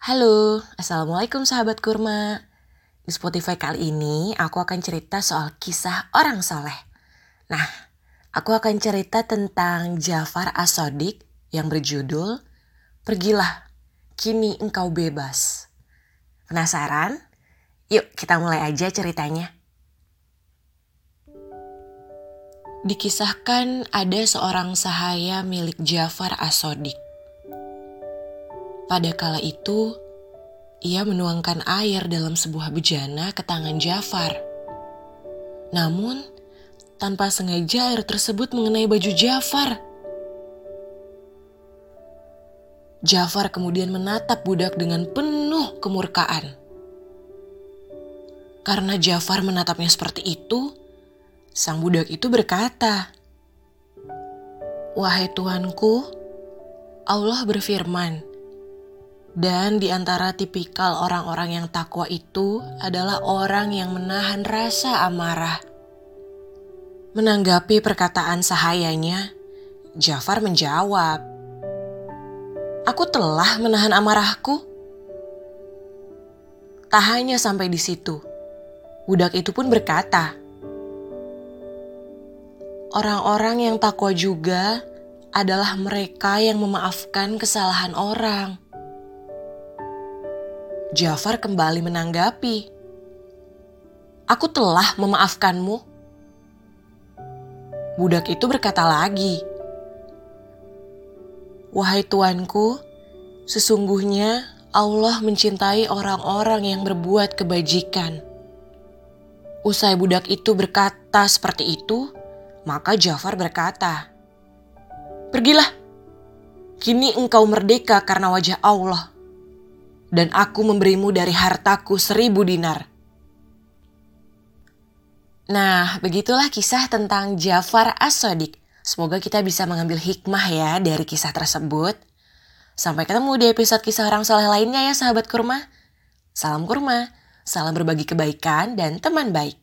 Halo, Assalamualaikum sahabat kurma. Di Spotify kali ini aku akan cerita soal kisah orang soleh. Nah, aku akan cerita tentang Jafar Asodik yang berjudul Pergilah, kini engkau bebas. Penasaran? Yuk kita mulai aja ceritanya. Dikisahkan ada seorang sahaya milik Jafar Asodik. Pada kala itu, ia menuangkan air dalam sebuah bejana ke tangan Jafar. Namun, tanpa sengaja air tersebut mengenai baju Jafar. Jafar kemudian menatap budak dengan penuh kemurkaan. Karena Jafar menatapnya seperti itu, sang budak itu berkata, "Wahai Tuanku, Allah berfirman, dan di antara tipikal orang-orang yang takwa itu adalah orang yang menahan rasa amarah." Menanggapi perkataan sahayanya, Jafar menjawab, "Aku telah menahan amarahku." Tak hanya sampai di situ, budak itu pun berkata, Orang-orang yang takwa juga adalah mereka yang memaafkan kesalahan orang. Jafar kembali menanggapi, "Aku telah memaafkanmu." Budak itu berkata lagi, "Wahai tuanku, sesungguhnya Allah mencintai orang-orang yang berbuat kebajikan." Usai budak itu berkata seperti itu, maka Jafar berkata, Pergilah, kini engkau merdeka karena wajah Allah, dan aku memberimu dari hartaku seribu dinar. Nah, begitulah kisah tentang Jafar As-Sadiq. Semoga kita bisa mengambil hikmah ya dari kisah tersebut. Sampai ketemu di episode kisah orang soleh lainnya ya sahabat kurma. Salam kurma, salam berbagi kebaikan dan teman baik.